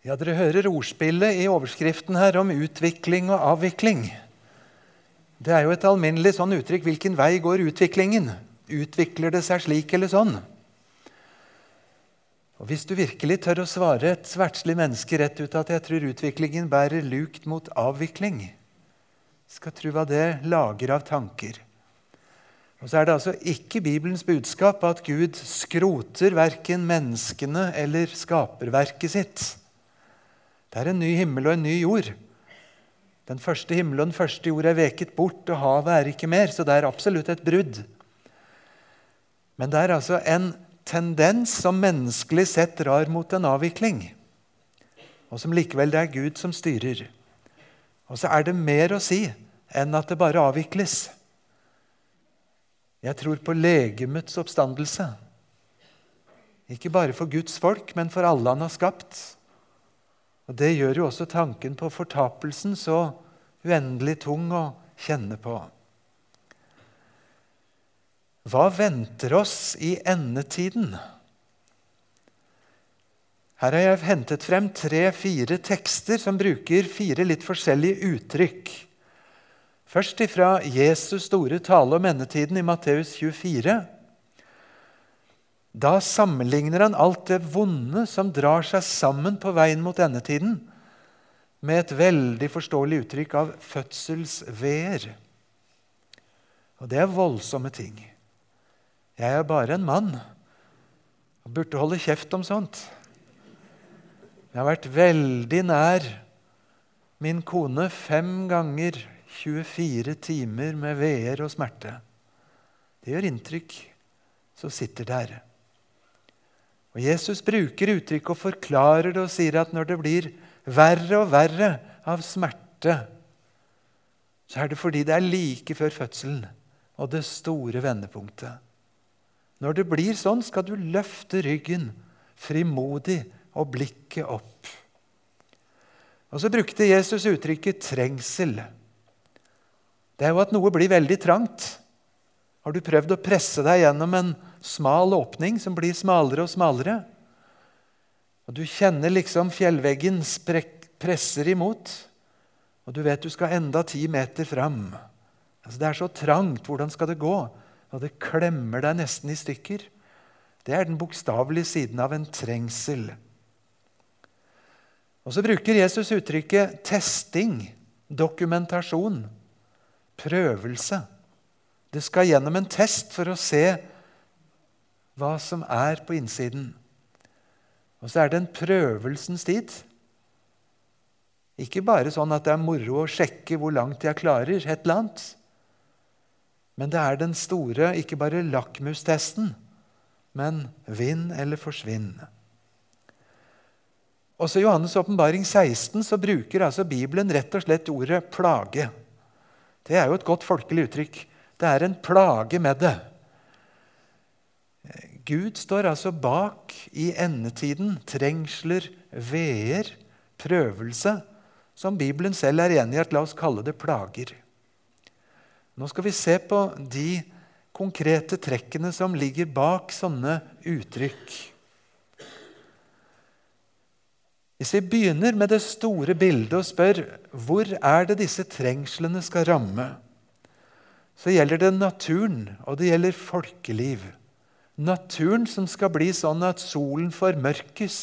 Ja, Dere hører ordspillet i overskriften her om utvikling og avvikling. Det er jo et alminnelig sånn uttrykk. Hvilken vei går utviklingen? Utvikler det seg slik eller sånn? Og Hvis du virkelig tør å svare et svertslig menneske rett ut at jeg tror utviklingen bærer lukt mot avvikling, skal tro hva det lager av tanker. Og så er det altså ikke Bibelens budskap at Gud skroter verken menneskene eller skaperverket sitt. Det er en ny himmel og en ny jord. Den første himmel og den første jord er veket bort, og havet er ikke mer. Så det er absolutt et brudd. Men det er altså en tendens som menneskelig sett drar mot en avvikling, og som likevel det er Gud som styrer. Og så er det mer å si enn at det bare avvikles. Jeg tror på legemets oppstandelse. Ikke bare for Guds folk, men for alle han har skapt. Og Det gjør jo også tanken på fortapelsen så uendelig tung å kjenne på. Hva venter oss i endetiden? Her har jeg hentet frem tre-fire tekster som bruker fire litt forskjellige uttrykk. Først ifra Jesus' store tale om endetiden i Matteus 24. Da sammenligner han alt det vonde som drar seg sammen på veien mot endetiden, med et veldig forståelig uttrykk av fødselsveer. Og det er voldsomme ting. Jeg er bare en mann og burde holde kjeft om sånt. Jeg har vært veldig nær min kone fem ganger 24 timer med veer og smerte. Det gjør inntrykk. Så sitter der. Og Jesus bruker uttrykket og forklarer det og sier at når det blir verre og verre av smerte, så er det fordi det er like før fødselen og det store vendepunktet. Når det blir sånn, skal du løfte ryggen frimodig og blikket opp. Og Så brukte Jesus uttrykket 'trengsel'. Det er jo at noe blir veldig trangt. Har du prøvd å presse deg gjennom en smal åpning som blir smalere og smalere. Og Du kjenner liksom fjellveggen presser imot, og du vet du skal enda ti meter fram. Altså, det er så trangt. Hvordan skal det gå? Og det klemmer deg nesten i stykker. Det er den bokstavelige siden av en trengsel. Og Så bruker Jesus uttrykket testing, dokumentasjon, prøvelse. Det skal gjennom en test for å se hva som er på innsiden. Og så er det en prøvelsens tid. Ikke bare sånn at det er moro å sjekke hvor langt jeg klarer et eller annet. Men det er den store, ikke bare lakmustesten, men vinn eller forsvinn. Også I Johannes' åpenbaring 16 så bruker altså Bibelen rett og slett ordet 'plage'. Det er jo et godt folkelig uttrykk. Det er en plage med det. Gud står altså bak i endetiden trengsler, veer, prøvelse, som Bibelen selv er enig i at la oss kalle det plager. Nå skal vi se på de konkrete trekkene som ligger bak sånne uttrykk. Hvis vi begynner med det store bildet og spør hvor er det disse trengslene skal ramme, så gjelder det naturen, og det gjelder folkeliv naturen som skal bli sånn at solen formørkes.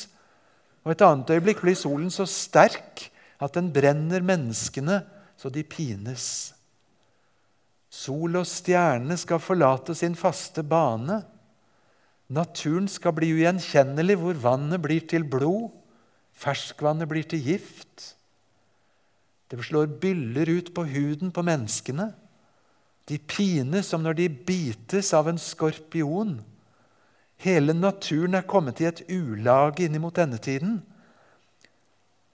Og et annet øyeblikk blir solen så sterk at den brenner menneskene så de pines. Sol og stjerne skal forlate sin faste bane. Naturen skal bli ugjenkjennelig, hvor vannet blir til blod, ferskvannet blir til gift. Det slår byller ut på huden på menneskene. De pines som når de bites av en skorpion. Hele naturen er kommet i et ulag innimot endetiden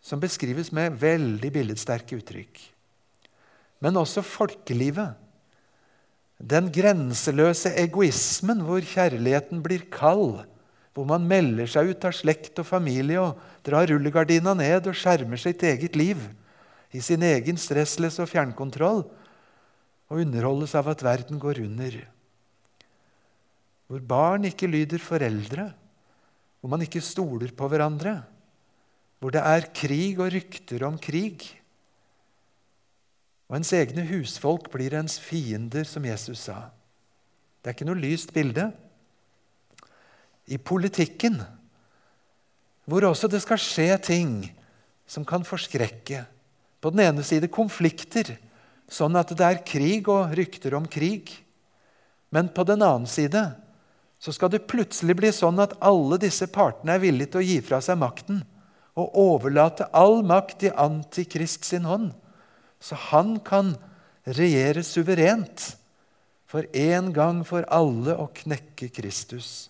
som beskrives med veldig billedsterke uttrykk. Men også folkelivet. Den grenseløse egoismen hvor kjærligheten blir kald, hvor man melder seg ut av slekt og familie og drar rullegardina ned og skjermer sitt eget liv i sin egen stressless og fjernkontroll og underholdes av at verden går under hvor barn ikke lyder foreldre, hvor man ikke stoler på hverandre, hvor det er krig og rykter om krig. Og ens egne husfolk blir ens fiender, som Jesus sa. Det er ikke noe lyst bilde. I politikken, hvor også det skal skje ting som kan forskrekke. På den ene side konflikter, sånn at det er krig og rykter om krig. Men på den annen side så skal det plutselig bli sånn at alle disse partene er villige til å gi fra seg makten og overlate all makt i Antikrist sin hånd, så han kan regjere suverent for en gang for alle å knekke Kristus.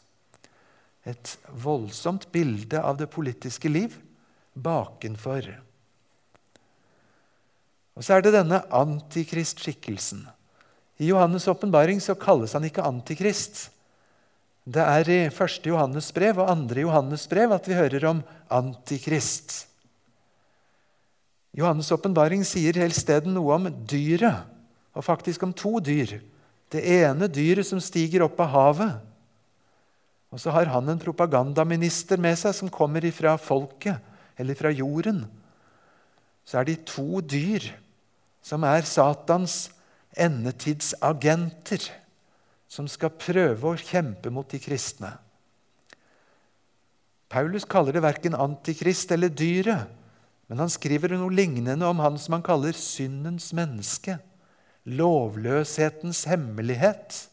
Et voldsomt bilde av det politiske liv bakenfor. Og så er det denne antikristskikkelsen. I Johannes' åpenbaring kalles han ikke antikrist. Det er i 1. Johannes brev og 2. Johannes brev at vi hører om antikrist. Johannes' åpenbaring sier helt stedet noe om dyret, og faktisk om to dyr. Det ene dyret som stiger opp av havet. Og så har han en propagandaminister med seg som kommer ifra folket, eller fra jorden. Så er de to dyr som er Satans endetidsagenter som skal prøve å kjempe mot de kristne. Paulus kaller det verken antikrist eller dyret, men han skriver noe lignende om han som han kaller syndens menneske, lovløshetens hemmelighet.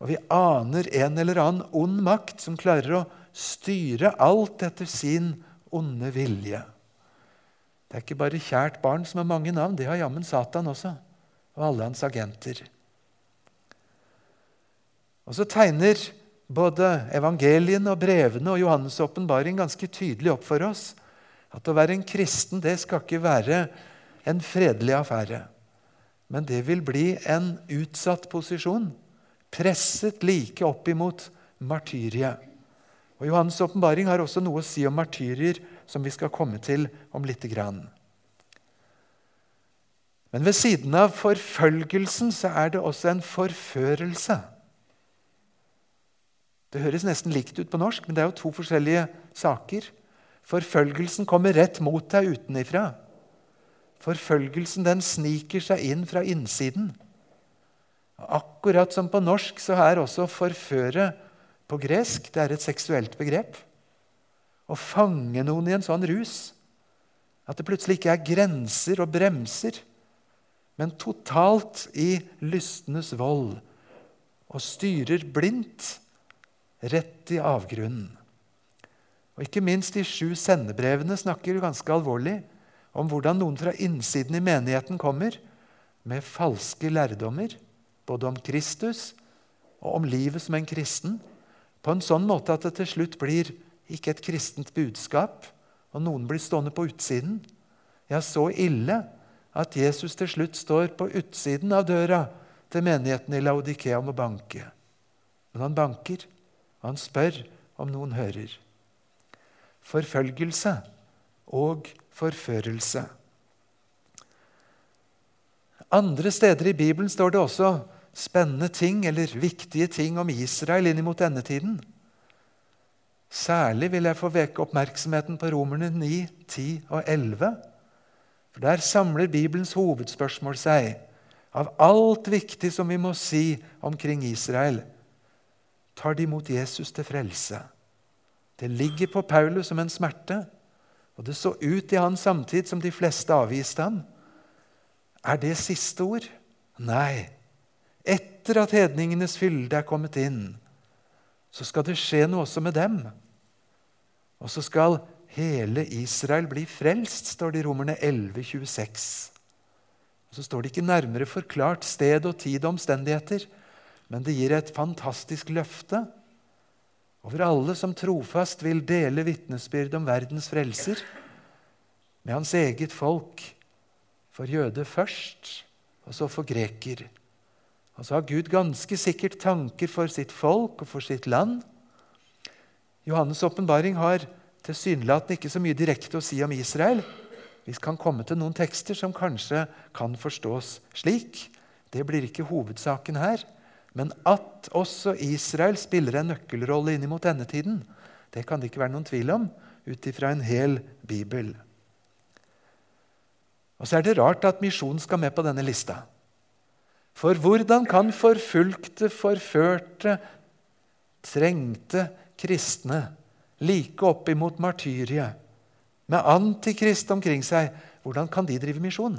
Og vi aner en eller annen ond makt som klarer å styre alt etter sin onde vilje. Det er ikke bare kjært barn som har mange navn, det har jammen Satan også, og alle hans agenter. Og så tegner både evangeliene og brevene og Johannes' åpenbaring ganske tydelig opp for oss at å være en kristen det skal ikke være en fredelig affære. Men det vil bli en utsatt posisjon, presset like opp imot martyriet. Og Johannes' åpenbaring har også noe å si om martyrier, som vi skal komme til om lite grann. Men ved siden av forfølgelsen så er det også en forførelse. Det høres nesten likt ut på norsk, men det er jo to forskjellige saker. Forfølgelsen kommer rett mot deg utenifra. Forfølgelsen den sniker seg inn fra innsiden. Akkurat som på norsk så er også 'forføre' på gresk det er et seksuelt begrep. Å fange noen i en sånn rus at det plutselig ikke er grenser og bremser, men totalt i lystenes vold, og styrer blindt rett i avgrunnen. Og Ikke minst de sju sendebrevene snakker ganske alvorlig om hvordan noen fra innsiden i menigheten kommer med falske lærdommer, både om Kristus og om livet som en kristen, på en sånn måte at det til slutt blir ikke et kristent budskap, og noen blir stående på utsiden. Ja, så ille at Jesus til slutt står på utsiden av døra til menigheten i Laudikea om å banke. Men han banker. Han spør om noen hører. Forfølgelse og forførelse. Andre steder i Bibelen står det også spennende ting eller viktige ting om Israel inn mot endetiden. Særlig vil jeg få veke oppmerksomheten på Romerne 9, 10 og 11. For Der samler Bibelens hovedspørsmål seg av alt viktig som vi må si omkring Israel tar de imot Jesus til frelse. Det ligger på Paulus som en smerte, og det så ut i hans samtid som de fleste avviste ham. Er det siste ord? Nei. Etter at hedningenes fylde er kommet inn, så skal det skje noe også med dem. Og så skal hele Israel bli frelst, står det i Romerne 11, 26. Og Så står det ikke nærmere forklart sted og tid og omstendigheter. Men det gir et fantastisk løfte over alle som trofast vil dele vitnesbyrd om verdens frelser med hans eget folk, for jøde først, og så for greker. Og så har Gud ganske sikkert tanker for sitt folk og for sitt land. Johannes' åpenbaring har tilsynelatende ikke så mye direkte å si om Israel. Vi kan komme til noen tekster som kanskje kan forstås slik. Det blir ikke hovedsaken her. Men at også Israel spiller en nøkkelrolle inn mot endetiden, det kan det ikke være noen tvil om. ut ifra en hel bibel. Og så er det rart at misjonen skal med på denne lista. For hvordan kan forfulgte, forførte, trengte kristne like opp imot martyriet, med antikrist omkring seg, hvordan kan de drive misjon?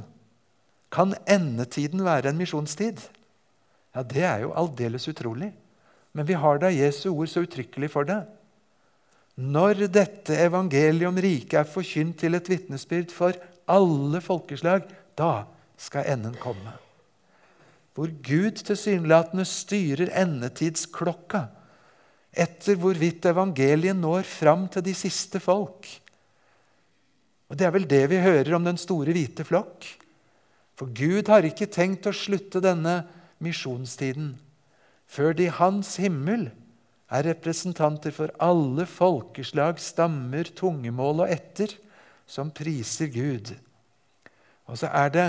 Kan endetiden være en misjonstid? Ja, Det er jo aldeles utrolig. Men vi har da Jesu ord så uttrykkelig for det. Når dette evangeliet om riket er forkynt til et vitnesbyrd for alle folkeslag, da skal enden komme. Hvor Gud tilsynelatende styrer endetidsklokka etter hvorvidt evangeliet når fram til de siste folk. Og Det er vel det vi hører om den store hvite flokk. For Gud har ikke tenkt å slutte denne misjonstiden før det i hans himmel er representanter for alle folkeslag, stammer, tungemål og etter som priser Gud. Og så er det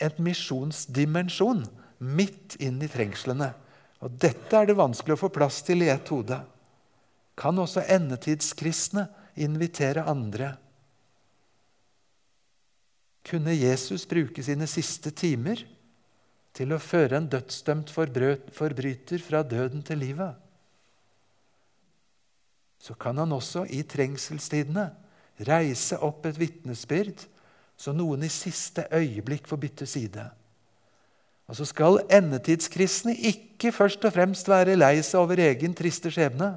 en misjonsdimensjon midt inn i trengslene. Og Dette er det vanskelig å få plass til i ett hode. Kan også endetidskristne invitere andre? Kunne Jesus bruke sine siste timer til å føre en dødsdømt forbryter fra døden til livet. Så kan han også i trengselstidene reise opp et vitnesbyrd, så noen i siste øyeblikk får bytte side. Og så skal endetidskristne ikke først og fremst være lei seg over egen triste skjebne.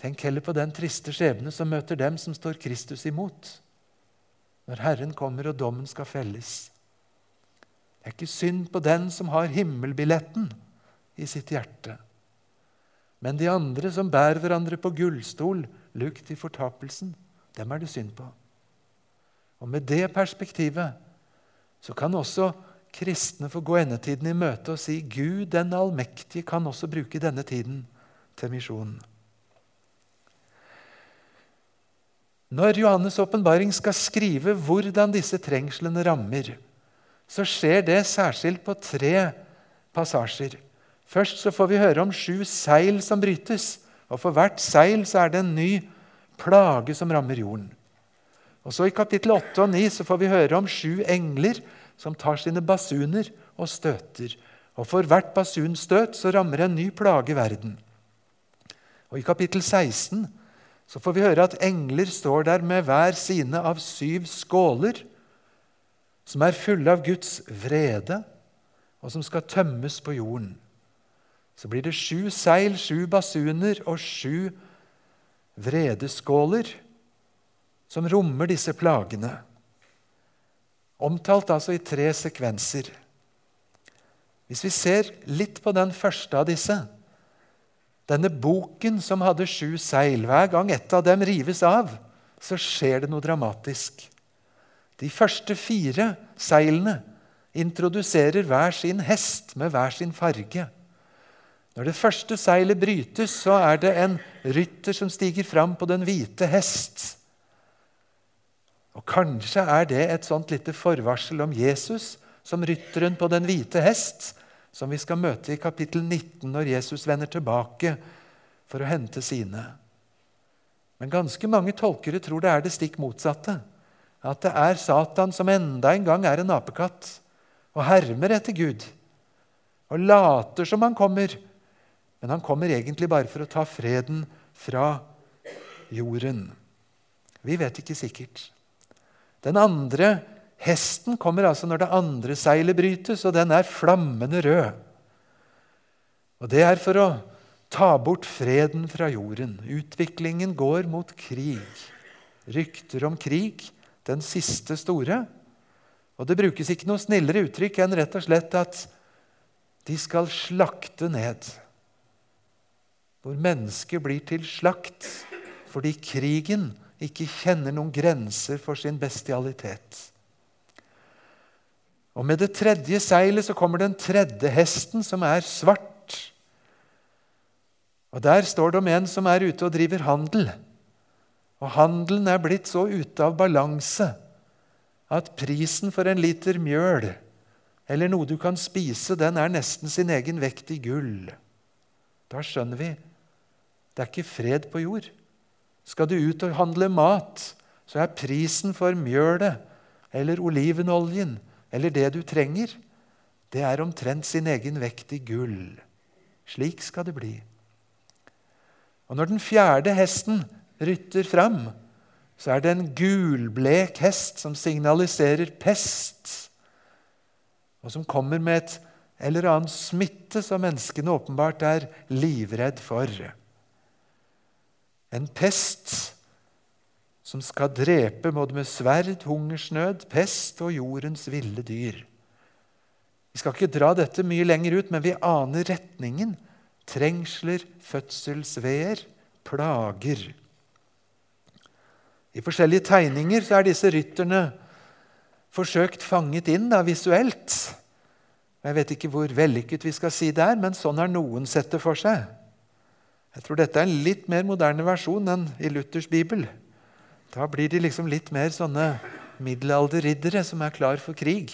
Tenk heller på den triste skjebne som møter dem som står Kristus imot, når Herren kommer og dommen skal felles. Det er ikke synd på den som har himmelbilletten i sitt hjerte. Men de andre som bærer hverandre på gullstol, lukt i fortapelsen, dem er det synd på. Og Med det perspektivet så kan også kristne få gå endetiden i møte og si Gud den allmektige kan også bruke denne tiden til misjonen. Når Johannes' åpenbaring skal skrive hvordan disse trengslene rammer, så skjer det særskilt på tre passasjer. Først så får vi høre om sju seil som brytes. og For hvert seil så er det en ny plage som rammer jorden. Og så I kapittel 8 og 9 så får vi høre om sju engler som tar sine basuner og støter. Og For hvert basunstøt så rammer en ny plage verden. Og I kapittel 16 så får vi høre at engler står der med hver sine av syv skåler som er fulle av Guds vrede, og som skal tømmes på jorden. Så blir det sju seil, sju basuner og sju vredeskåler som rommer disse plagene. Omtalt altså i tre sekvenser. Hvis vi ser litt på den første av disse, denne boken som hadde sju seil Hver gang ett av dem rives av, så skjer det noe dramatisk. De første fire seilene introduserer hver sin hest med hver sin farge. Når det første seilet brytes, så er det en rytter som stiger fram på den hvite hest. Og Kanskje er det et sånt lite forvarsel om Jesus som rytteren på den hvite hest, som vi skal møte i kapittel 19 når Jesus vender tilbake for å hente sine. Men ganske mange tolkere tror det er det stikk motsatte at det er Satan som enda en gang er en apekatt og hermer etter Gud. Og later som han kommer, men han kommer egentlig bare for å ta freden fra jorden. Vi vet ikke sikkert. Den andre hesten kommer altså når det andre seilet brytes, og den er flammende rød. Og Det er for å ta bort freden fra jorden. Utviklingen går mot krig. Rykter om krig den siste store. Og det brukes ikke noe snillere uttrykk enn rett og slett at de skal slakte ned. Hvor mennesket blir til slakt fordi krigen ikke kjenner noen grenser for sin bestialitet. Og Med det tredje seilet så kommer den tredje hesten, som er svart. Og Der står det om en som er ute og driver handel. Og handelen er blitt så ute av balanse at prisen for en liter mjøl eller noe du kan spise, den er nesten sin egen vekt i gull. Da skjønner vi det er ikke fred på jord. Skal du ut og handle mat, så er prisen for mjølet eller olivenoljen eller det du trenger, det er omtrent sin egen vekt i gull. Slik skal det bli. Og når den fjerde hesten rytter fram, så er det en gulblek hest som signaliserer pest, og som kommer med et eller annen smitte som menneskene åpenbart er livredd for. En pest som skal drepe både med sverd, hungersnød, pest og jordens ville dyr. Vi skal ikke dra dette mye lenger ut, men vi aner retningen. Trengsler, fødselsveer, plager. I forskjellige tegninger er disse rytterne forsøkt fanget inn da, visuelt. Jeg vet ikke hvor vellykket vi skal si det er, men sånn har noen sett det for seg. Jeg tror dette er en litt mer moderne versjon enn i Luthers bibel. Da blir de liksom litt mer sånne middelalderriddere som er klar for krig.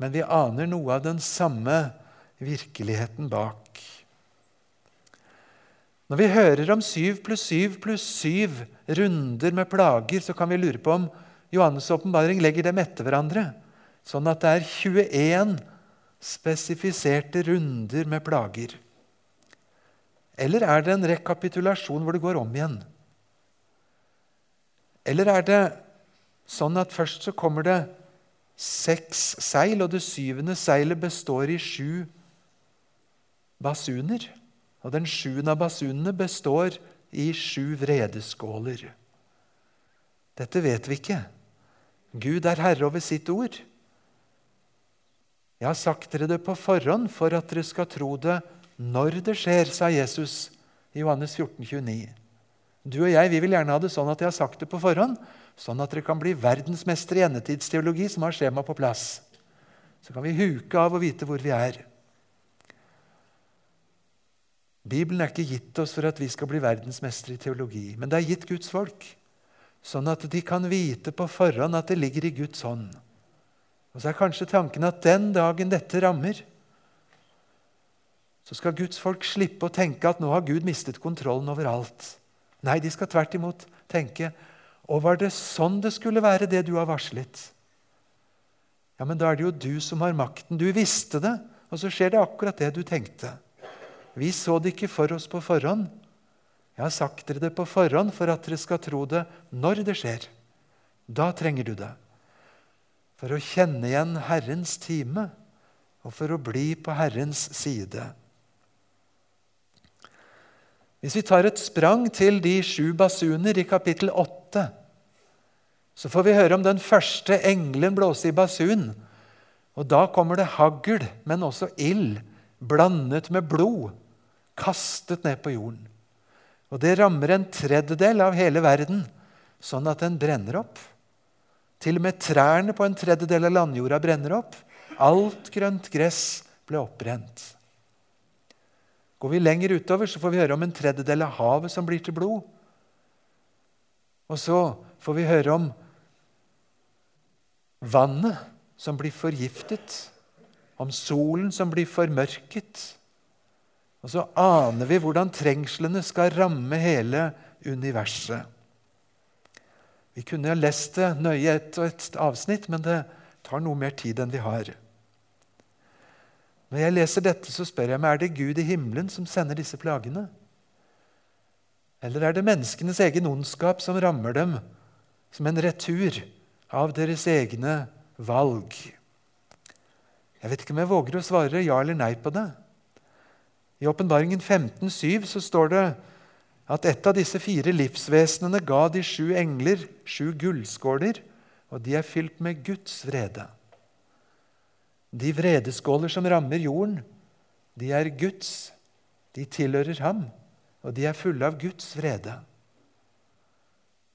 Men vi aner noe av den samme virkeligheten bak. Når vi hører om syv pluss syv pluss syv runder med plager, så kan vi lure på om Johannes' åpenbaring legger dem etter hverandre, sånn at det er 21 spesifiserte runder med plager. Eller er det en rekapitulasjon hvor det går om igjen? Eller er det sånn at først så kommer det seks seil, og det syvende seilet består i sju basuner? Og den sjuende av basunene består i sju vredeskåler. Dette vet vi ikke. Gud er herre over sitt ord. Jeg har sagt dere det på forhånd for at dere skal tro det når det skjer, sa Jesus i Johannes 14, 29. Du og jeg vi vil gjerne ha det sånn at jeg har sagt det på forhånd, sånn at dere kan bli verdensmestere i endetidsteologi som har skjema på plass. Så kan vi huke av og vite hvor vi er. Bibelen er ikke gitt oss for at vi skal bli verdensmestere i teologi, men det er gitt Guds folk, sånn at de kan vite på forhånd at det ligger i Guds hånd. Og så er kanskje tanken at den dagen dette rammer, så skal Guds folk slippe å tenke at nå har Gud mistet kontrollen over alt. Nei, de skal tvert imot tenke Og var det sånn det skulle være, det du har varslet? Ja, men da er det jo du som har makten. Du visste det, og så skjer det akkurat det du tenkte. Vi så det ikke for oss på forhånd. Jeg har sagt dere det på forhånd for at dere skal tro det når det skjer. Da trenger du det. For å kjenne igjen Herrens time og for å bli på Herrens side. Hvis vi tar et sprang til de sju basuner i kapittel 8, så får vi høre om den første engelen blåse i basun. Og Da kommer det hagl, men også ild, blandet med blod, kastet ned på jorden. Og Det rammer en tredjedel av hele verden, sånn at den brenner opp. Til og med trærne på en tredjedel av landjorda brenner opp. Alt grønt gress ble oppbrent. Går vi lenger utover, så får vi høre om en tredjedel av havet som blir til blod. Og så får vi høre om vannet som blir forgiftet, om solen som blir formørket. Og så aner vi hvordan trengslene skal ramme hele universet. Vi kunne lest det nøye et og et avsnitt, men det tar noe mer tid enn vi har. Når jeg leser dette, så spør jeg meg er det Gud i himmelen som sender disse plagene. Eller er det menneskenes egen ondskap som rammer dem som en retur av deres egne valg? Jeg vet ikke om jeg våger å svare ja eller nei på det. I Åpenbaringen 15,7 så står det at et av disse fire livsvesenene ga de sju engler sju gullskåler, og de er fylt med Guds vrede. De vredeskåler som rammer jorden, de er Guds. De tilhører ham, og de er fulle av Guds vrede.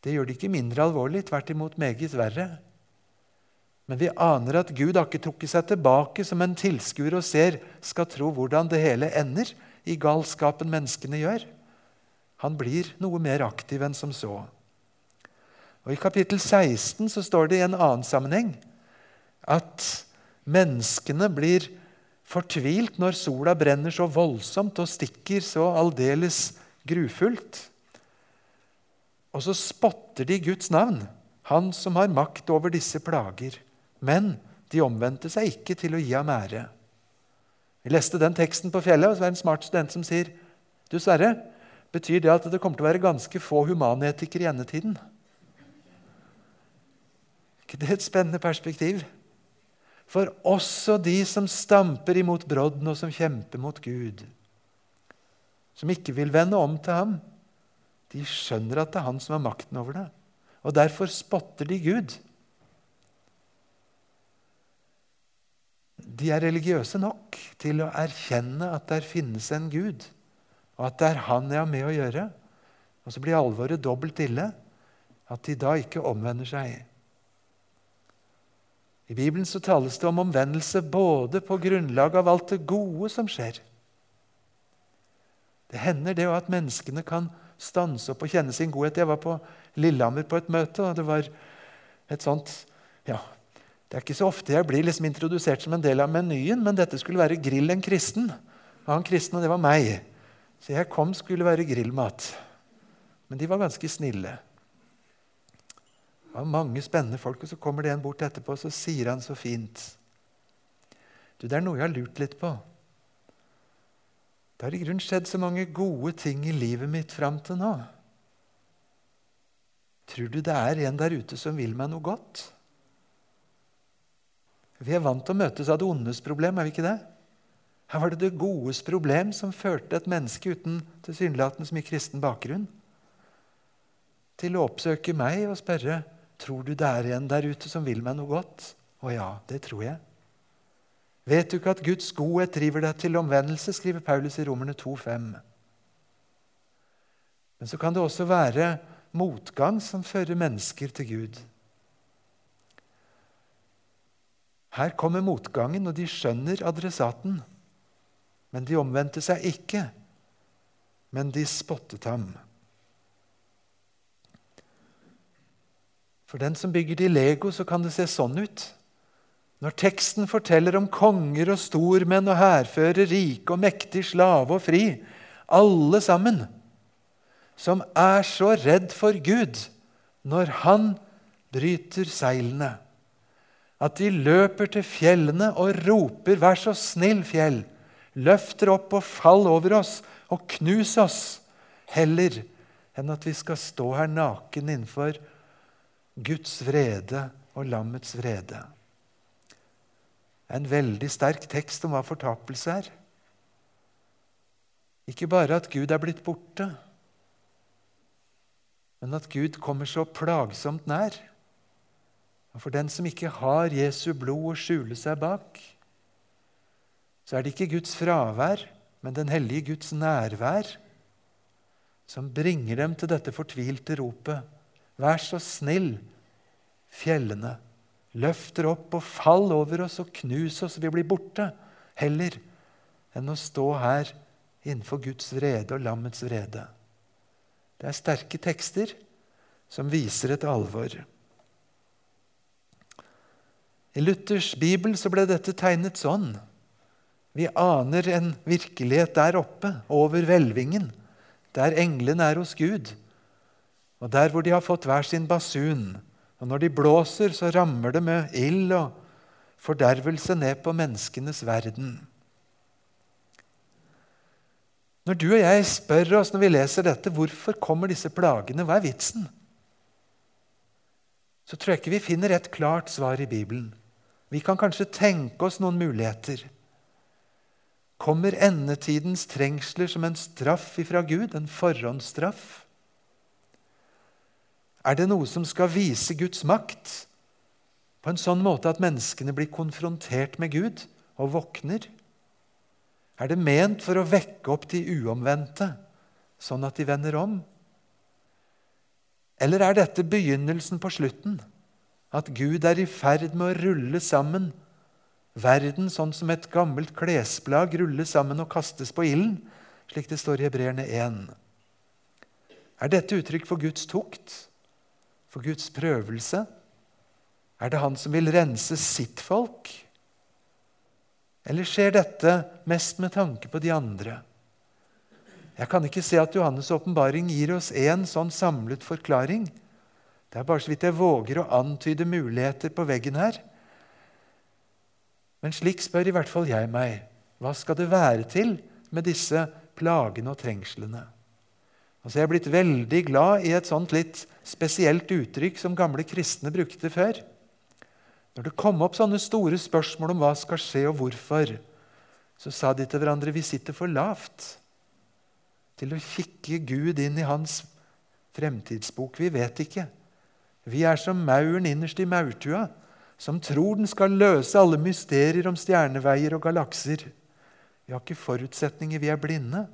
Det gjør det ikke mindre alvorlig, tvert imot meget verre. Men vi aner at Gud har ikke trukket seg tilbake som en tilskuer og ser, skal tro hvordan det hele ender i galskapen menneskene gjør. Han blir noe mer aktiv enn som så. Og I kapittel 16 så står det i en annen sammenheng at Menneskene blir fortvilt når sola brenner så voldsomt og stikker så aldeles grufullt. Og så spotter de Guds navn, han som har makt over disse plager. Men de omvendte seg ikke til å gi ham ære. Vi leste den teksten på fjellet, og så er det en smart student som sier Du, Sverre, betyr det at det kommer til å være ganske få humanetikere i endetiden? ikke det er et spennende perspektiv? For også de som stamper imot brodden, og som kjemper mot Gud, som ikke vil vende om til ham, de skjønner at det er han som har makten over det. Og derfor spotter de Gud. De er religiøse nok til å erkjenne at der finnes en Gud, og at det er han jeg har med å gjøre. Og så blir alvoret dobbelt ille, at de da ikke omvender seg. I Bibelen så tales det om omvendelse både på grunnlag av alt det gode som skjer. Det hender det at menneskene kan stanse opp og kjenne sin godhet. Jeg var på Lillehammer på et møte, og det var et sånt ja, Det er ikke så ofte jeg blir liksom introdusert som en del av menyen, men dette skulle være grill en kristen. Og han kristne, det var meg. Så jeg kom skulle være grillmat. Men de var ganske snille. Det var mange spennende folk, og så kommer det en bort etterpå og så sier han så fint Du, det er noe jeg har lurt litt på. Det har i grunnen skjedd så mange gode ting i livet mitt fram til nå. Tror du det er en der ute som vil meg noe godt? Vi er vant til å møtes av det ondes problem, er vi ikke det? Her var det det godes problem som førte et menneske uten tilsynelatende så mye kristen bakgrunn til å oppsøke meg og spørre tror du det er en der ute som vil meg noe godt. Å ja, det tror jeg. Vet du ikke at Guds godhet driver deg til omvendelse, skriver Paulus i Romerne 2,5. Men så kan det også være motgang som fører mennesker til Gud. Her kommer motgangen, og de skjønner adressaten. Men de omvendte seg ikke, men de spottet ham. For den som bygger til Lego, så kan det se sånn ut. Når teksten forteller om konger og stormenn og hærfører, rike og mektig, slave og fri, alle sammen, som er så redd for Gud når Han bryter seilene, at de løper til fjellene og roper 'Vær så snill, fjell', løfter opp og fall over oss og knus oss, heller enn at vi skal stå her naken innenfor Guds vrede og lammets vrede. En veldig sterk tekst om hva fortapelse er. Ikke bare at Gud er blitt borte, men at Gud kommer så plagsomt nær. Og For den som ikke har Jesu blod å skjule seg bak, så er det ikke Guds fravær, men den hellige Guds nærvær som bringer dem til dette fortvilte ropet. Vær så snill, fjellene. Løfter opp og fall over oss og knus oss vi blir borte. Heller enn å stå her innenfor Guds vrede og lammets vrede. Det er sterke tekster som viser et alvor. I Luthers bibel så ble dette tegnet sånn. Vi aner en virkelighet der oppe, over hvelvingen, der englene er hos Gud, og der hvor de har fått hver sin basun. Og når de blåser, så rammer det med ild og fordervelse ned på menneskenes verden. Når du og jeg spør oss når vi leser dette, hvorfor kommer disse plagene, hva er vitsen? Så tror jeg ikke vi finner et klart svar i Bibelen. Vi kan kanskje tenke oss noen muligheter. Kommer endetidens trengsler som en straff ifra Gud, en forhåndsstraff? Er det noe som skal vise Guds makt på en sånn måte at menneskene blir konfrontert med Gud og våkner? Er det ment for å vekke opp de uomvendte, sånn at de vender om? Eller er dette begynnelsen på slutten? At Gud er i ferd med å rulle sammen verden sånn som et gammelt klesplagg rulles sammen og kastes på ilden, slik det står i Hebreerne 1. Er dette uttrykk for Guds tukt? For Guds prøvelse? Er det Han som vil rense sitt folk? Eller skjer dette mest med tanke på de andre? Jeg kan ikke se at Johannes' åpenbaring gir oss en sånn samlet forklaring. Det er bare så vidt jeg våger å antyde muligheter på veggen her. Men slik spør i hvert fall jeg meg. Hva skal det være til med disse plagene og trengslene? Altså jeg er blitt veldig glad i et sånt litt spesielt uttrykk som gamle kristne brukte før. Når det kom opp sånne store spørsmål om hva skal skje og hvorfor, så sa de til hverandre vi sitter for lavt til å kikke Gud inn i hans fremtidsbok. Vi vet ikke. Vi er som mauren innerst i maurtua, som tror den skal løse alle mysterier om stjerneveier og galakser. Vi har ikke forutsetninger, vi er blinde.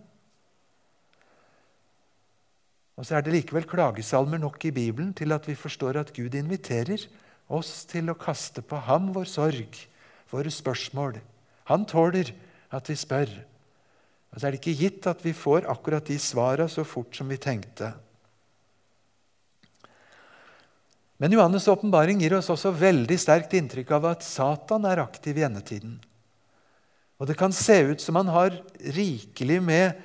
Og så er det likevel klagesalmer nok i Bibelen til at vi forstår at Gud inviterer oss til å kaste på ham vår sorg, våre spørsmål. Han tåler at vi spør. Og så er det ikke gitt at vi får akkurat de svara så fort som vi tenkte. Men Johannes' åpenbaring gir oss også veldig sterkt inntrykk av at Satan er aktiv i endetiden. Og det kan se ut som han har rikelig med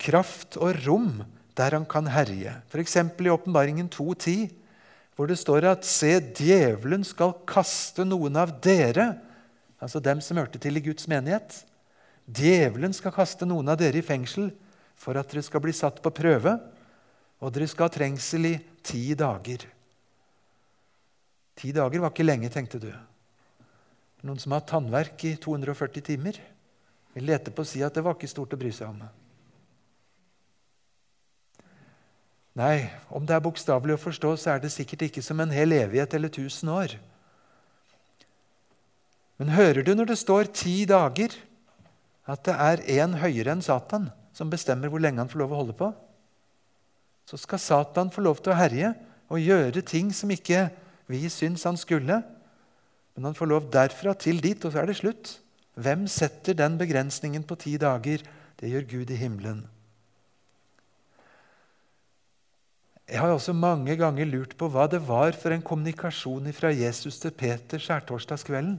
kraft og rom der han kan herje. F.eks. i Åpenbaringen 2.10, hvor det står at se, djevelen skal kaste noen av dere, altså dem som hørte til i Guds menighet, Djevelen skal kaste noen av dere i fengsel for at dere skal bli satt på prøve, og dere skal ha trengsel i ti dager. Ti dager var ikke lenge, tenkte du. Noen som har tannverk i 240 timer, vil lete på å si at det var ikke stort å bry seg om. Nei, om det er bokstavelig å forstå, så er det sikkert ikke som en hel evighet eller tusen år. Men hører du når det står ti dager? at det er en høyere enn Satan som bestemmer hvor lenge han får lov å holde på. Så skal Satan få lov til å herje og gjøre ting som ikke vi syns han skulle. Men han får lov derfra til dit, og så er det slutt. Hvem setter den begrensningen på ti dager? Det gjør Gud i himmelen. Jeg har også mange ganger lurt på hva det var for en kommunikasjon fra Jesus til Peter skjærtorsdagskvelden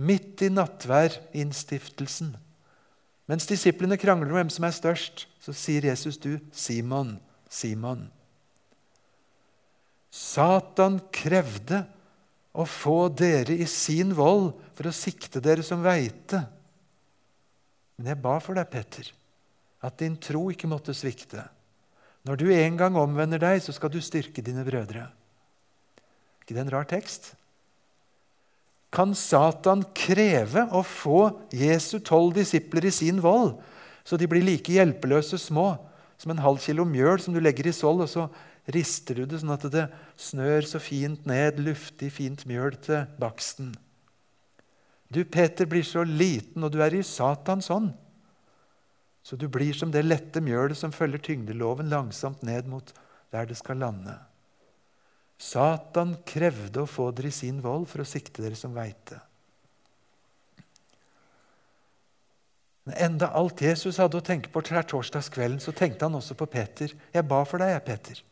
midt i nattværinnstiftelsen. Mens disiplene krangler om hvem som er størst, så sier Jesus, du, Simon, Simon. Satan krevde å få dere i sin vold for å sikte dere som veite. Men jeg ba for deg, Petter, at din tro ikke måtte svikte. Når du en gang omvender deg, så skal du styrke dine brødre. ikke det en rar tekst? kan Satan kreve å få Jesu tolv disipler i sin vold, så de blir like hjelpeløse små som en halv kilo mjøl som du legger i sold, og så rister du det sånn at det snør så fint ned, luftig, fint mjøl til baksten. Du, Peter, blir så liten, og du er i Satans hånd. Så du blir som det lette mjølet som følger tyngdeloven langsomt ned mot der det skal lande. Satan krevde å få dere i sin vold for å sikte dere som veite. Men enda alt Jesus hadde å tenke på til torsdagskvelden, så tenkte han også på Peter. 'Jeg ba for deg, jeg, Peter.'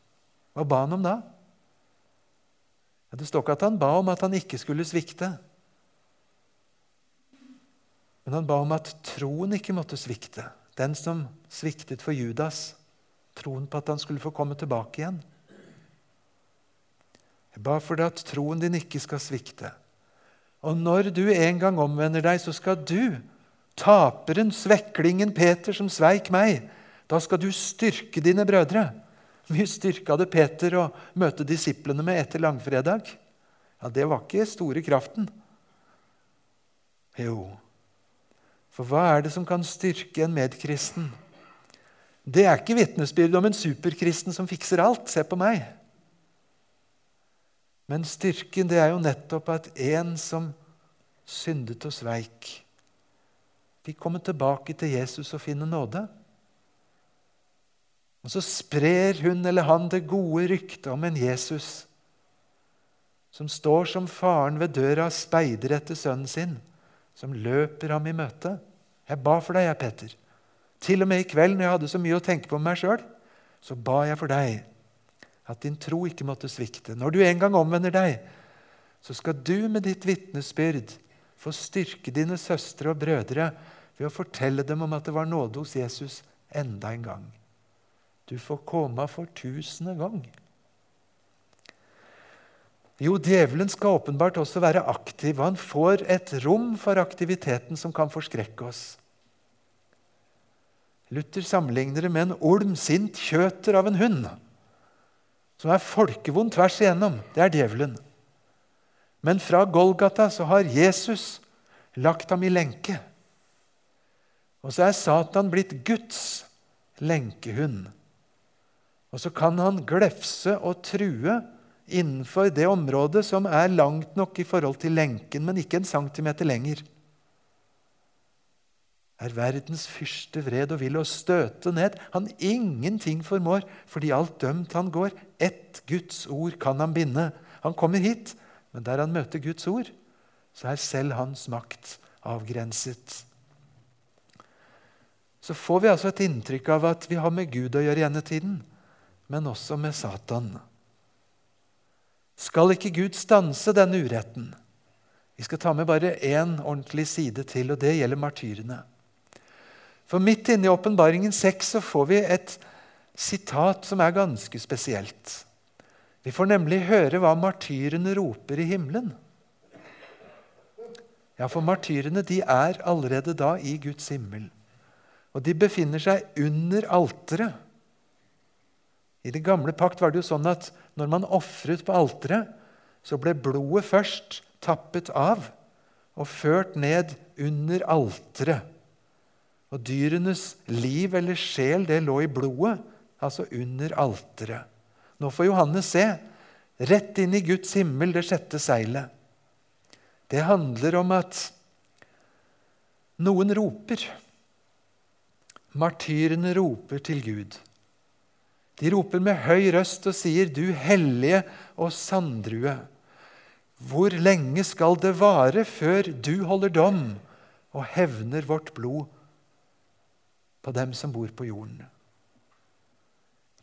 Hva ba han om da? Ja, det står ikke at han ba om at han ikke skulle svikte. Men han ba om at troen ikke måtte svikte. Den som sviktet for Judas. Troen på at han skulle få komme tilbake igjen. Jeg ba for deg at troen din ikke skal svikte. Og når du en gang omvender deg, så skal du, taperen, sveklingen Peter, som sveik meg, da skal du styrke dine brødre. Mye styrke hadde Peter å møte disiplene med etter langfredag. Ja, Det var ikke store kraften. Jo, for hva er det som kan styrke en medkristen? Det er ikke vitnesbyrd om en superkristen som fikser alt. Se på meg. Men styrken det er jo nettopp at en som syndet og sveik, fikk komme tilbake til Jesus og finne nåde. Og så sprer hun eller han det gode ryktet om en Jesus som står som faren ved døra og speider etter sønnen sin, som løper ham i møte. Jeg ba for deg, jeg, Petter. Til og med i kveld når jeg hadde så mye å tenke på med meg sjøl, så ba jeg for deg at din tro ikke måtte svikte. Når du en gang omvender deg, så skal du med ditt vitnesbyrd få styrke dine søstre og brødre ved å fortelle dem om at det var nåde hos Jesus enda en gang. Du får komme for tusende gang. Jo, djevelen skal åpenbart også være aktiv, han får et rom for aktiviteten som kan forskrekke oss. Luther sammenligner det med en olm, sint kjøter av en hund, som er folkevond tvers igjennom. Det er djevelen. Men fra Golgata så har Jesus lagt ham i lenke. Og så er Satan blitt Guds lenkehund. Og så kan han glefse og true innenfor det området som er langt nok i forhold til lenken, men ikke en centimeter lenger. Er verdens fyrste vred og vil å støte ned. Han ingenting formår, fordi alt dømt han går. Ett Guds ord kan han binde. Han kommer hit, men der han møter Guds ord, så er selv hans makt avgrenset. Så får vi altså et inntrykk av at vi har med Gud å gjøre i endetiden, men også med Satan skal ikke Gud stanse denne uretten. Vi skal ta med bare én ordentlig side til, og det gjelder martyrene. For midt inne i Åpenbaringen 6 så får vi et sitat som er ganske spesielt. Vi får nemlig høre hva martyrene roper i himmelen. Ja, for martyrene de er allerede da i Guds himmel. Og de befinner seg under alteret. I det gamle pakt var det jo sånn at når man ofret på alteret, så ble blodet først tappet av og ført ned under alteret. Og dyrenes liv eller sjel, det lå i blodet, altså under alteret. Nå får Johannes se. Rett inn i Guds himmel, det sjette seilet. Det handler om at noen roper. Martyrene roper til Gud. De roper med høy røst og sier, 'Du hellige og sanddrue, hvor lenge skal det vare før du holder dom og hevner vårt blod på dem som bor på jorden?'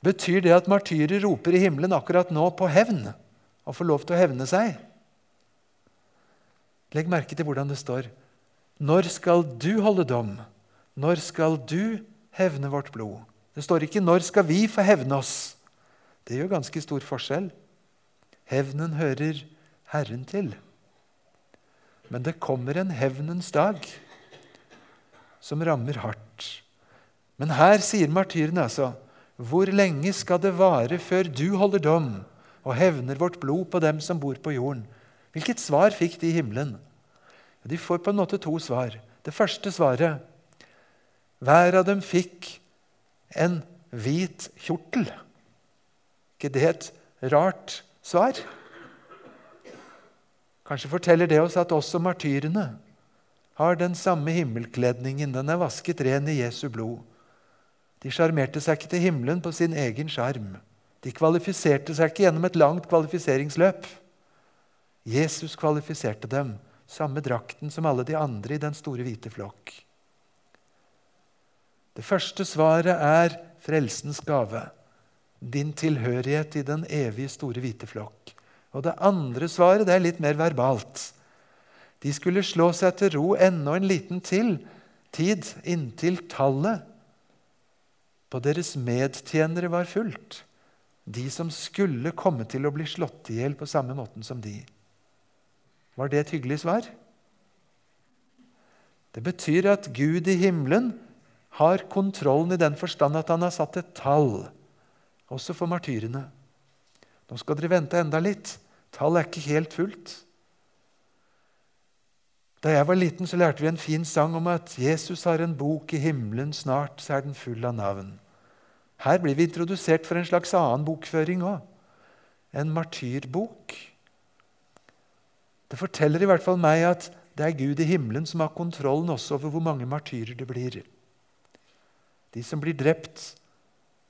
Betyr det at martyrer roper i himmelen akkurat nå på hevn og får lov til å hevne seg? Legg merke til hvordan det står. Når skal du holde dom? Når skal du hevne vårt blod? Det står ikke 'når skal vi få hevne oss'. Det gjør ganske stor forskjell. Hevnen hører Herren til. Men det kommer en hevnens dag som rammer hardt. Men her sier martyrene altså hvor lenge skal det vare før du holder dom og hevner vårt blod på dem som bor på jorden? Hvilket svar fikk de i himmelen? De får på en måte to svar. Det første svaret Hver av dem fikk en hvit kjortel. ikke det et rart svar? Kanskje forteller det oss at også martyrene har den samme himmelkledningen. Den er vasket ren i Jesu blod. De sjarmerte seg ikke til himmelen på sin egen sjarm. De kvalifiserte seg ikke gjennom et langt kvalifiseringsløp. Jesus kvalifiserte dem, samme drakten som alle de andre i den store hvite flokk. Det første svaret er frelsens gave. Din tilhørighet i den evige, store hvite flokk. Og det andre svaret det er litt mer verbalt. De skulle slå seg til ro ennå en liten til, tid inntil tallet på deres medtjenere var fullt. De som skulle komme til å bli slått i hjel på samme måten som de. Var det et hyggelig svar? Det betyr at Gud i himmelen har kontrollen i den forstand at han har satt et tall, også for martyrene. Nå skal dere vente enda litt. Tall er ikke helt fullt. Da jeg var liten, så lærte vi en fin sang om at Jesus har en bok i himmelen, snart så er den full av navn. Her blir vi introdusert for en slags annen bokføring òg. En martyrbok. Det forteller i hvert fall meg at det er Gud i himmelen som har kontrollen også over hvor mange martyrer det blir de som blir drept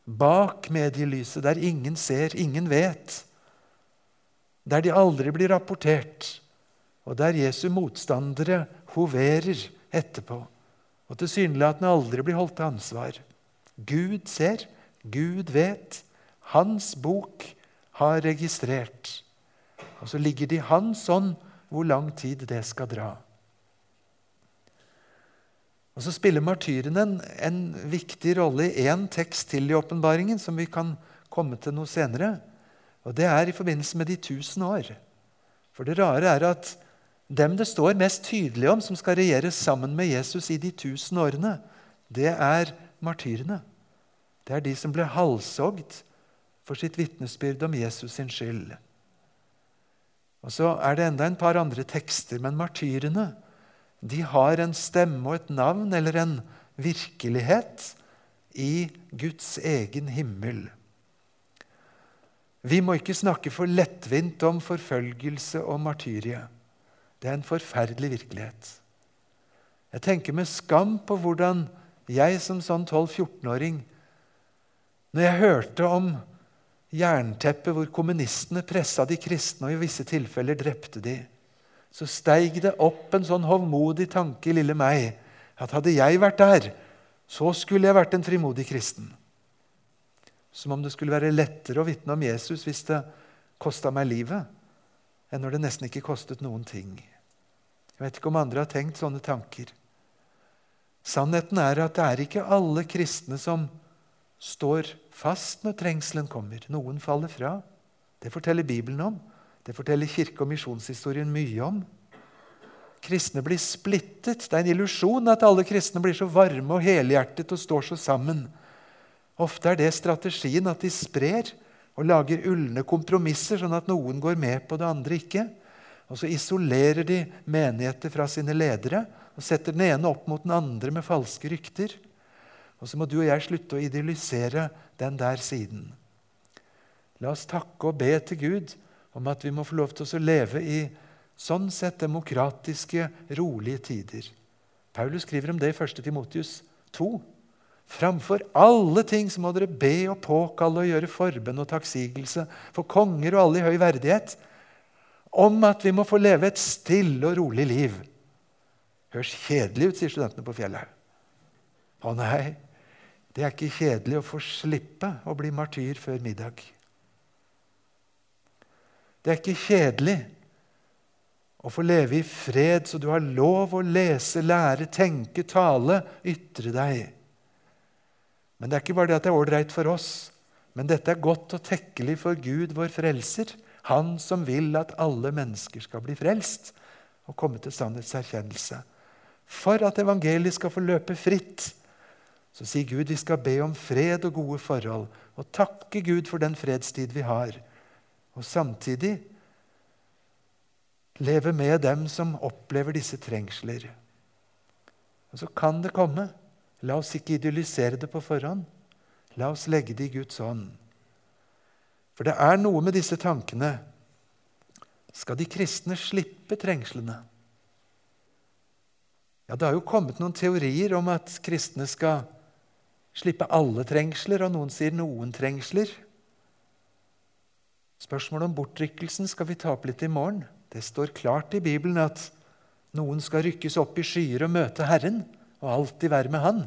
bak medielyset, der ingen ser, ingen vet. Der de aldri blir rapportert, og der Jesu motstandere hoverer etterpå og tilsynelatende aldri blir holdt til ansvar. Gud ser, Gud vet. Hans bok har registrert. Og så ligger det i hans ånd hvor lang tid det skal dra. Og så spiller martyrene en, en viktig rolle i én tekst til i åpenbaringen, som vi kan komme til noe senere. Og Det er i forbindelse med de tusen år. For det rare er at dem det står mest tydelig om, som skal regjere sammen med Jesus i de tusen årene, det er martyrene. Det er de som ble halshogd for sitt vitnesbyrd om Jesus sin skyld. Og Så er det enda en par andre tekster, men martyrene de har en stemme og et navn eller en virkelighet i Guds egen himmel. Vi må ikke snakke for lettvint om forfølgelse og martyrie. Det er en forferdelig virkelighet. Jeg tenker med skam på hvordan jeg som sånn 12-14-åring Når jeg hørte om jernteppet hvor kommunistene pressa de kristne og i visse tilfeller drepte de, så steig det opp en sånn hovmodig tanke i lille meg at hadde jeg vært der, så skulle jeg vært en frimodig kristen. Som om det skulle være lettere å vitne om Jesus hvis det kosta meg livet, enn når det nesten ikke kostet noen ting. Jeg vet ikke om andre har tenkt sånne tanker. Sannheten er at det er ikke alle kristne som står fast når trengselen kommer. Noen faller fra. Det forteller Bibelen om. Det forteller kirke- og misjonshistorien mye om. Kristne blir splittet. Det er en illusjon at alle kristne blir så varme og helhjertet og står så sammen. Ofte er det strategien at de sprer og lager ulne kompromisser, sånn at noen går med på det andre ikke. Og så isolerer de menigheter fra sine ledere og setter den ene opp mot den andre med falske rykter. Og så må du og jeg slutte å idealisere den der siden. La oss takke og be til Gud om at vi må få lov til å leve i sånn sett demokratiske, rolige tider. Paulus skriver om det i 1. Timotius 2. Framfor alle ting så må dere be og påkalle og gjøre forbønn og takksigelse for konger og alle i høy verdighet, om at vi må få leve et stille og rolig liv. Høres kjedelig ut, sier studentene på fjellet. Å nei, det er ikke kjedelig å få slippe å bli martyr før middag. Det er ikke kjedelig å få leve i fred, så du har lov å lese, lære, tenke, tale, ytre deg. Men det er ikke bare det at det er ålreit for oss, men dette er godt og tekkelig for Gud, vår frelser, Han som vil at alle mennesker skal bli frelst og komme til sannhetserkjennelse. For at evangeliet skal få løpe fritt, så sier Gud vi skal be om fred og gode forhold og takke Gud for den fredstid vi har og samtidig leve med dem som opplever disse trengsler. Og så kan det komme. La oss ikke idyllisere det på forhånd. La oss legge det i Guds hånd. For det er noe med disse tankene. Skal de kristne slippe trengslene? Ja, Det har jo kommet noen teorier om at kristne skal slippe alle trengsler, og noen sier noen trengsler. Spørsmålet om bortrykkelsen skal vi ta opp litt i morgen. Det står klart i Bibelen at noen skal rykkes opp i skyer og møte Herren og alltid være med Han.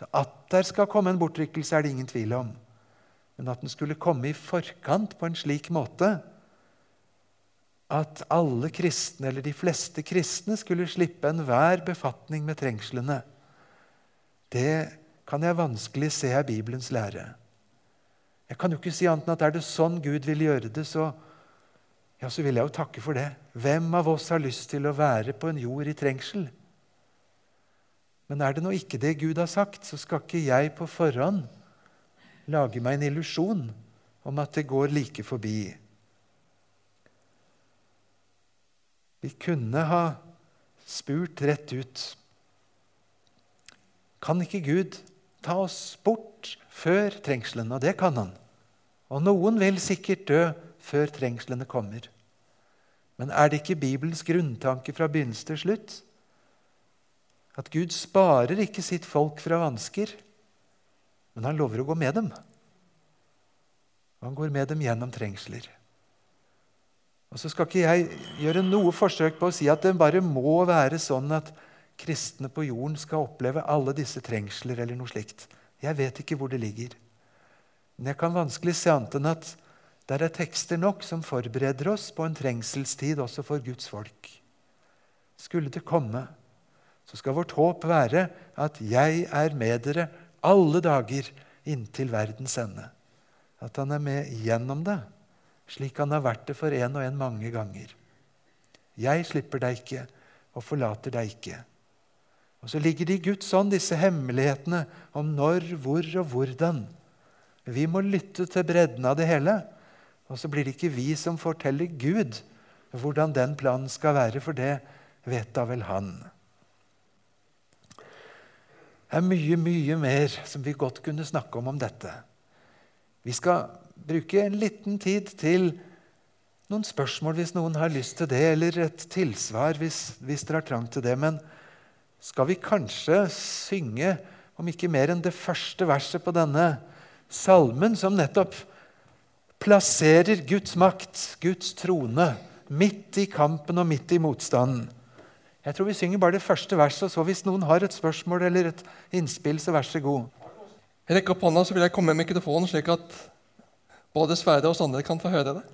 Så At der skal komme en bortrykkelse, er det ingen tvil om. Men at den skulle komme i forkant på en slik måte at alle kristne, eller de fleste kristne, skulle slippe enhver befatning med trengslene, det kan jeg vanskelig se er Bibelens lære. Jeg kan jo ikke si annet enn at er det sånn Gud vil gjøre det, så, ja, så vil jeg jo takke for det. Hvem av oss har lyst til å være på en jord i trengsel? Men er det nå ikke det Gud har sagt, så skal ikke jeg på forhånd lage meg en illusjon om at det går like forbi. Vi kunne ha spurt rett ut. Kan ikke Gud ta oss bort før trengselen? Og det kan han. Og noen vil sikkert dø før trengslene kommer. Men er det ikke Bibelens grunntanke fra begynnelse til slutt? At Gud sparer ikke sitt folk fra vansker, men han lover å gå med dem. Og han går med dem gjennom trengsler. Og Så skal ikke jeg gjøre noe forsøk på å si at det bare må være sånn at kristne på jorden skal oppleve alle disse trengsler eller noe slikt. Jeg vet ikke hvor det ligger. Men jeg kan vanskelig se annet enn at der er tekster nok som forbereder oss på en trengselstid også for Guds folk. Skulle det komme, så skal vårt håp være at jeg er med dere alle dager inntil verdens ende. At han er med gjennom det, slik han har vært det for en og en mange ganger. Jeg slipper deg ikke og forlater deg ikke. Og så ligger det i Guds ånd, disse hemmelighetene om når, hvor og hvordan. Vi må lytte til bredden av det hele. Og så blir det ikke vi som forteller Gud hvordan den planen skal være, for det vet da vel Han. Det er mye, mye mer som vi godt kunne snakke om om dette. Vi skal bruke en liten tid til noen spørsmål hvis noen har lyst til det, eller et tilsvar hvis, hvis dere har trang til det. Men skal vi kanskje synge, om ikke mer enn det første verset på denne salmen, som nettopp plasserer Guds makt, Guds trone, midt i kampen og midt i motstanden. Jeg tror vi synger bare det første verset, og så hvis noen har et spørsmål eller et innspill, så vær så god. Rekker opp hånda, så vil jeg komme med mikrofonen, slik at både Sverre og Sander kan få høre det.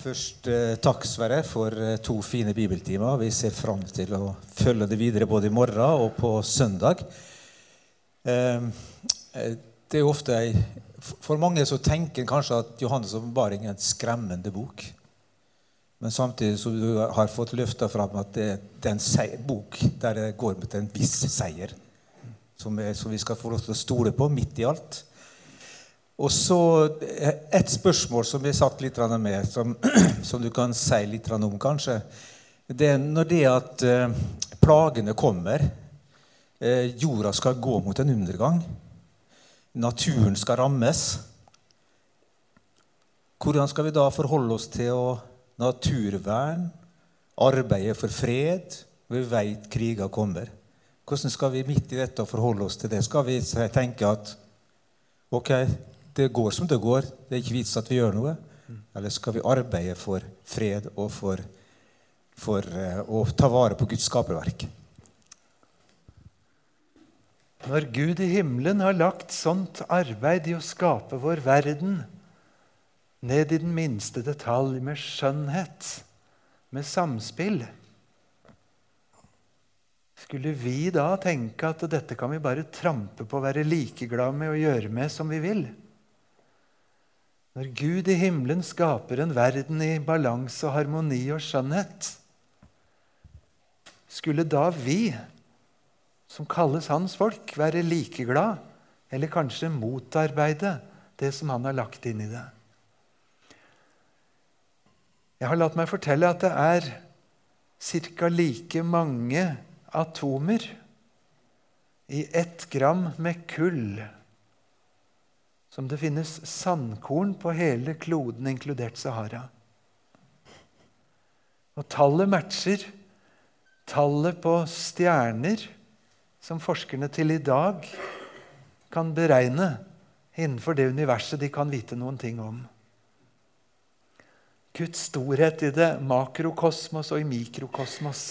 Først eh, takk, Sverre, for eh, to fine bibeltimer. Vi ser fram til å følge det videre både i morgen og på søndag. Eh, eh det er ofte ei, For mange så tenker kanskje at Johannes' åpenbaring er en skremmende bok. Men samtidig som du har fått løfta fram at det, det er en bok der det går mot en viss seier, som, er, som vi skal få lov til å stole på midt i alt. Og så et spørsmål som vi satt litt med, som, som, du kan si litt om, kanskje. Det er når det at eh, plagene kommer, eh, jorda skal gå mot en undergang, naturen skal rammes Hvordan skal vi da forholde oss til å naturvern, arbeidet for fred. Vi vet kriger kommer. Hvordan skal vi midt i dette forholde oss til det? Skal vi tenke at ok, det går som det går, det er ikke vits at vi gjør noe? Eller skal vi arbeide for fred og for, for uh, å ta vare på Guds skaperverk? Når Gud i himmelen har lagt sånt arbeid i å skape vår verden, ned i den minste detalj, med skjønnhet, med samspill. Skulle vi da tenke at dette kan vi bare trampe på, og være likeglade med og gjøre med som vi vil? Når Gud i himmelen skaper en verden i balanse og harmoni og skjønnhet, skulle da vi, som kalles hans folk, være likeglade eller kanskje motarbeide det som han har lagt inn i det? Jeg har latt meg fortelle at det er ca. like mange atomer i ett gram med kull som det finnes sandkorn på hele kloden, inkludert Sahara. Og tallet matcher tallet på stjerner som forskerne til i dag kan beregne innenfor det universet de kan vite noen ting om. Guds storhet i det makrokosmos og i mikrokosmos.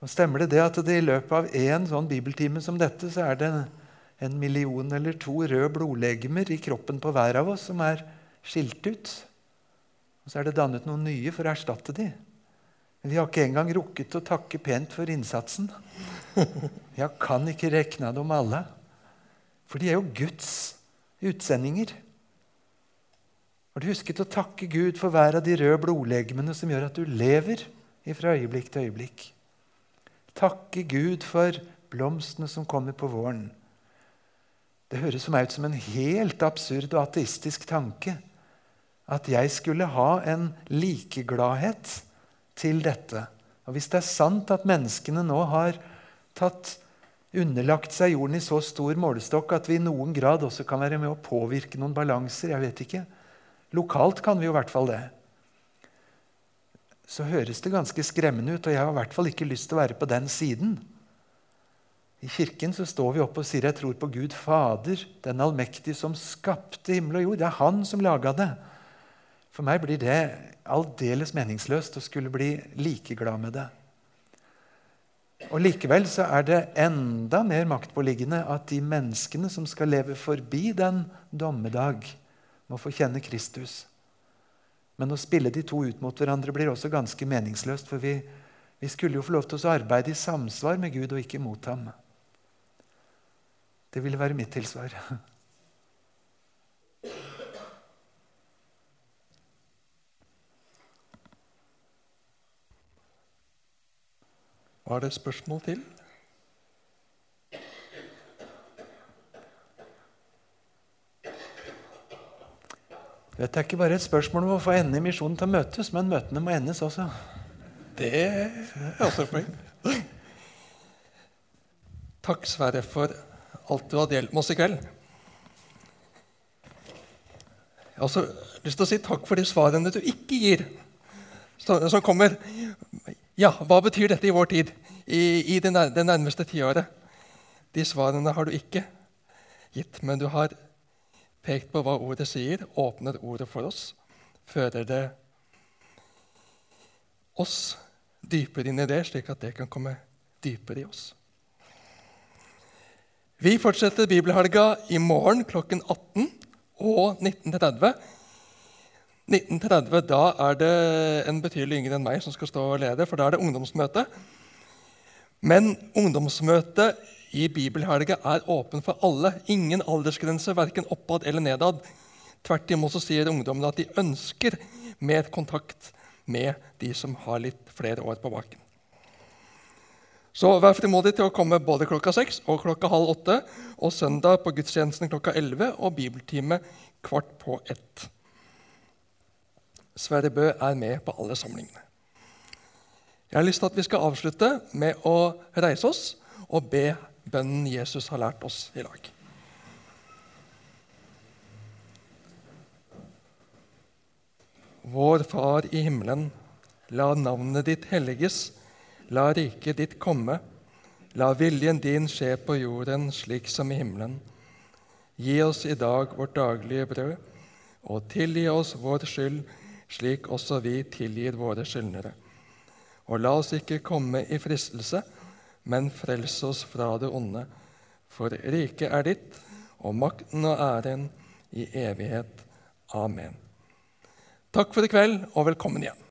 Og Stemmer det det at det i løpet av én sånn bibeltime som dette, så er det en million eller to røde blodlegemer i kroppen på hver av oss som er skilt ut? Og så er det dannet noen nye for å erstatte de. Men vi har ikke engang rukket å takke pent for innsatsen. Jeg kan ikke rekne dem alle. For de er jo Guds utsendinger. Har du husket å takke Gud for hver av de røde blodlegemene som gjør at du lever fra øyeblikk til øyeblikk? Takke Gud for blomstene som kommer på våren. Det høres for meg ut som en helt absurd og ateistisk tanke at jeg skulle ha en likegladhet til dette. Og Hvis det er sant at menneskene nå har tatt underlagt seg jorden i så stor målestokk at vi i noen grad også kan være med å påvirke noen balanser, jeg vet ikke, Lokalt kan vi jo i hvert fall det. Så høres det ganske skremmende ut, og jeg har i hvert fall ikke lyst til å være på den siden. I Kirken så står vi opp og sier jeg tror på Gud Fader, den allmektige som skapte himmel og jord. Det er Han som laga det. For meg blir det aldeles meningsløst å skulle bli like glad med det. Og Likevel så er det enda mer maktpåliggende at de menneskene som skal leve forbi den dommedag, må få kjenne Kristus. Men å spille de to ut mot hverandre blir også ganske meningsløst, for vi Vi skulle jo få lov til å arbeide i samsvar med Gud og ikke mot ham. Det ville være mitt tilsvar. Var det et spørsmål til? Dette er ikke bare et spørsmål om å få endene i misjonen til å møtes, men møtene må endes også. Det er også et poeng. Takk, Sverre, for alt du delt med oss i kveld. Jeg har også lyst til å si takk for de svarene du ikke gir. Som kommer. Ja, hva betyr dette i vår tid? I, i det, nærmeste tiåret? De svarene har du ikke gitt, men du har pekt på hva ordet sier, åpner ordet for oss, fører det oss dypere inn i det, slik at det kan komme dypere i oss. Vi fortsetter bibelhelga i morgen klokken 18 og 19.30. 1930, Da er det en betydelig yngre enn meg som skal stå og lede, for da er det ungdomsmøte. Men ungdomsmøtet i bibelhelga er åpen for alle. Ingen aldersgrense, verken oppad eller nedad. Tvert imot så sier ungdommene at de ønsker mer kontakt med de som har litt flere år på baken. Så vær frimodig til å komme både klokka seks og klokka halv åtte, og søndag på gudstjenesten klokka elleve og bibeltime kvart på ett. Sverre Bø er med på alle samlingene. Jeg har lyst til at vi skal avslutte med å reise oss og be bønnen Jesus har lært oss i dag. Vår Far i himmelen. La navnet ditt helliges. La riket ditt komme. La viljen din skje på jorden slik som i himmelen. Gi oss i dag vårt daglige brød, og tilgi oss vår skyld, slik også vi tilgir våre skyldnere. Og la oss ikke komme i fristelse, men frels oss fra det onde. For riket er ditt, og makten og æren i evighet. Amen. Takk for i kveld, og velkommen igjen.